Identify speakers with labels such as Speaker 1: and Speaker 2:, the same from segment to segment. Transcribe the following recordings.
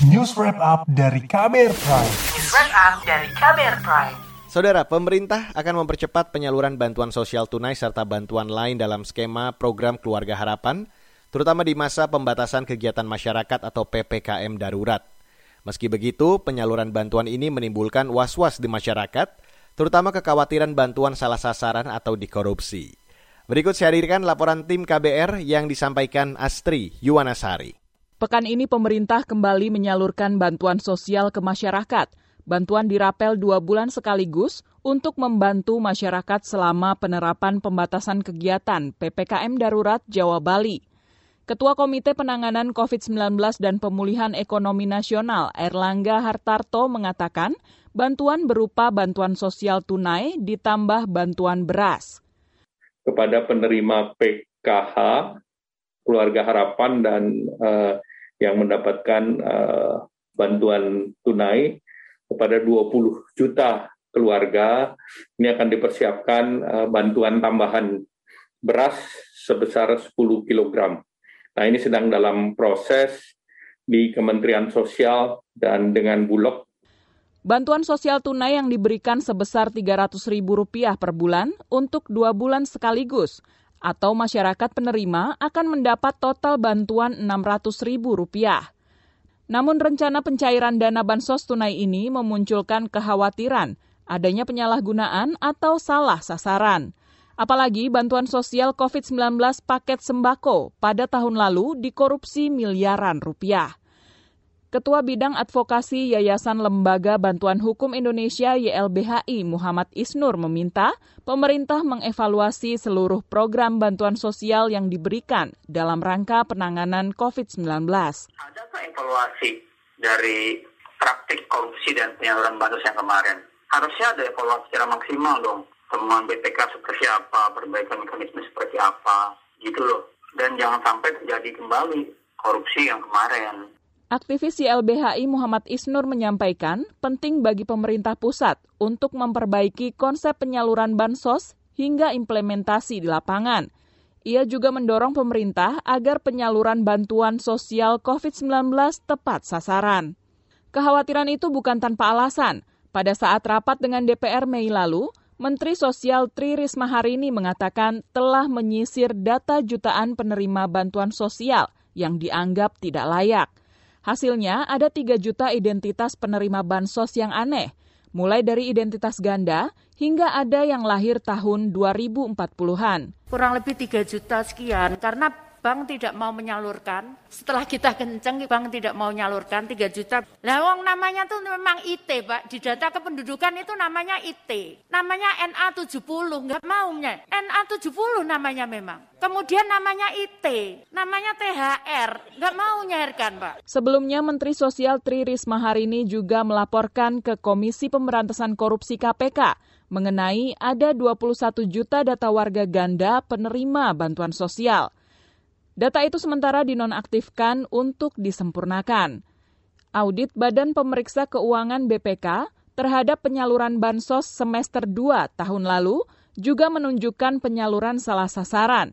Speaker 1: News Wrap Up dari KBR Prime.
Speaker 2: News Wrap Up dari KBR Prime.
Speaker 3: Saudara, pemerintah akan mempercepat penyaluran bantuan sosial tunai serta bantuan lain dalam skema program Keluarga Harapan, terutama di masa pembatasan kegiatan masyarakat atau PPKM darurat. Meski begitu, penyaluran bantuan ini menimbulkan was-was di masyarakat, terutama kekhawatiran bantuan salah sasaran atau dikorupsi. Berikut saya hadirkan laporan tim KBR yang disampaikan Astri Yuwanasari.
Speaker 4: Pekan ini pemerintah kembali menyalurkan bantuan sosial ke masyarakat. Bantuan dirapel dua bulan sekaligus untuk membantu masyarakat selama penerapan pembatasan kegiatan PPKM Darurat Jawa Bali. Ketua Komite Penanganan COVID-19 dan Pemulihan Ekonomi Nasional Erlangga Hartarto mengatakan bantuan berupa bantuan sosial tunai ditambah bantuan beras.
Speaker 5: Kepada penerima PKH, keluarga harapan dan uh, yang mendapatkan uh, bantuan tunai kepada 20 juta keluarga. Ini akan dipersiapkan uh, bantuan tambahan beras sebesar 10 kg. Nah, ini sedang dalam proses di Kementerian Sosial dan dengan Bulog.
Speaker 4: Bantuan sosial tunai yang diberikan sebesar Rp300.000 per bulan untuk dua bulan sekaligus atau masyarakat penerima akan mendapat total bantuan Rp600.000. Namun rencana pencairan dana bansos tunai ini memunculkan kekhawatiran adanya penyalahgunaan atau salah sasaran. Apalagi bantuan sosial COVID-19 paket sembako pada tahun lalu dikorupsi miliaran rupiah. Ketua Bidang Advokasi Yayasan Lembaga Bantuan Hukum Indonesia YLBHI Muhammad Isnur meminta pemerintah mengevaluasi seluruh program bantuan sosial yang diberikan dalam rangka penanganan COVID-19.
Speaker 6: Adakah evaluasi dari praktik korupsi dan penyaluran bantuan yang kemarin? Harusnya ada evaluasi secara maksimal dong. Temuan BPK seperti apa, perbaikan mekanisme seperti apa, gitu loh. Dan jangan sampai terjadi kembali korupsi yang kemarin.
Speaker 4: Aktivis YLBHI Muhammad Isnur menyampaikan penting bagi pemerintah pusat untuk memperbaiki konsep penyaluran bansos hingga implementasi di lapangan. Ia juga mendorong pemerintah agar penyaluran bantuan sosial COVID-19 tepat sasaran. Kekhawatiran itu bukan tanpa alasan. Pada saat rapat dengan DPR Mei lalu, Menteri Sosial Tri Risma hari ini mengatakan telah menyisir data jutaan penerima bantuan sosial yang dianggap tidak layak. Hasilnya ada 3 juta identitas penerima bansos yang aneh, mulai dari identitas ganda hingga ada yang lahir tahun 2040-an.
Speaker 7: Kurang lebih 3 juta sekian, karena bank tidak mau menyalurkan. Setelah kita kenceng, bank tidak mau menyalurkan 3 juta. Lah wong namanya tuh memang IT, Pak. Di data kependudukan itu namanya IT. Namanya NA70, nggak maunya. NA70 namanya memang. Kemudian namanya IT, namanya THR, nggak mau nyairkan, Pak.
Speaker 4: Sebelumnya, Menteri Sosial Tri Risma hari ini juga melaporkan ke Komisi Pemberantasan Korupsi KPK mengenai ada 21 juta data warga ganda penerima bantuan sosial. Data itu sementara dinonaktifkan untuk disempurnakan. Audit Badan Pemeriksa Keuangan BPK terhadap penyaluran bansos semester 2 tahun lalu juga menunjukkan penyaluran salah sasaran.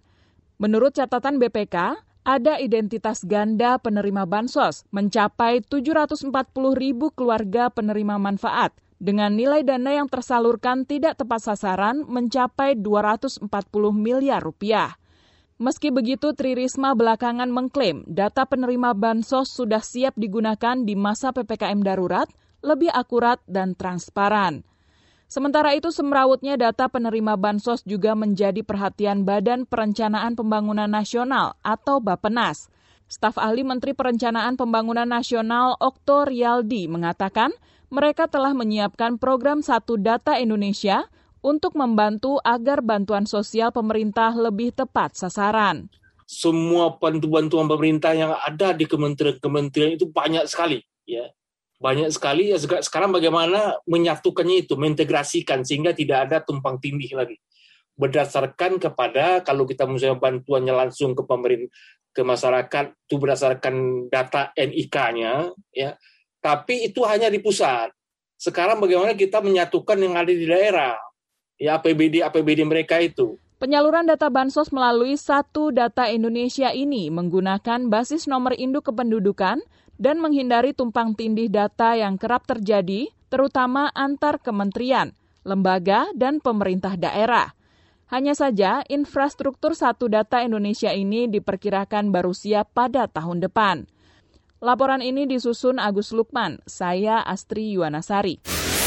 Speaker 4: Menurut catatan BPK, ada identitas ganda penerima bansos mencapai 740 ribu keluarga penerima manfaat dengan nilai dana yang tersalurkan tidak tepat sasaran mencapai 240 miliar rupiah. Meski begitu, Tri Risma belakangan mengklaim data penerima bansos sudah siap digunakan di masa PPKM darurat, lebih akurat dan transparan. Sementara itu, semrawutnya data penerima bansos juga menjadi perhatian Badan Perencanaan Pembangunan Nasional atau Bapenas. Staf ahli Menteri Perencanaan Pembangunan Nasional Okto Rialdi mengatakan mereka telah menyiapkan program Satu Data Indonesia untuk membantu agar bantuan sosial pemerintah lebih tepat sasaran.
Speaker 8: Semua bantuan-bantuan pemerintah yang ada di kementerian-kementerian itu banyak sekali, ya. Banyak sekali ya sekarang bagaimana menyatukannya itu mengintegrasikan sehingga tidak ada tumpang tindih lagi. Berdasarkan kepada kalau kita misalnya bantuannya langsung ke pemerintah ke masyarakat itu berdasarkan data NIK-nya ya. Tapi itu hanya di pusat. Sekarang bagaimana kita menyatukan yang ada di daerah ya APBD APBD mereka itu.
Speaker 4: Penyaluran data bansos melalui Satu Data Indonesia ini menggunakan basis nomor induk kependudukan dan menghindari tumpang tindih data yang kerap terjadi, terutama antar kementerian, lembaga, dan pemerintah daerah. Hanya saja, infrastruktur Satu Data Indonesia ini diperkirakan baru siap pada tahun depan. Laporan ini disusun Agus Lukman, saya Astri Yuwanasari.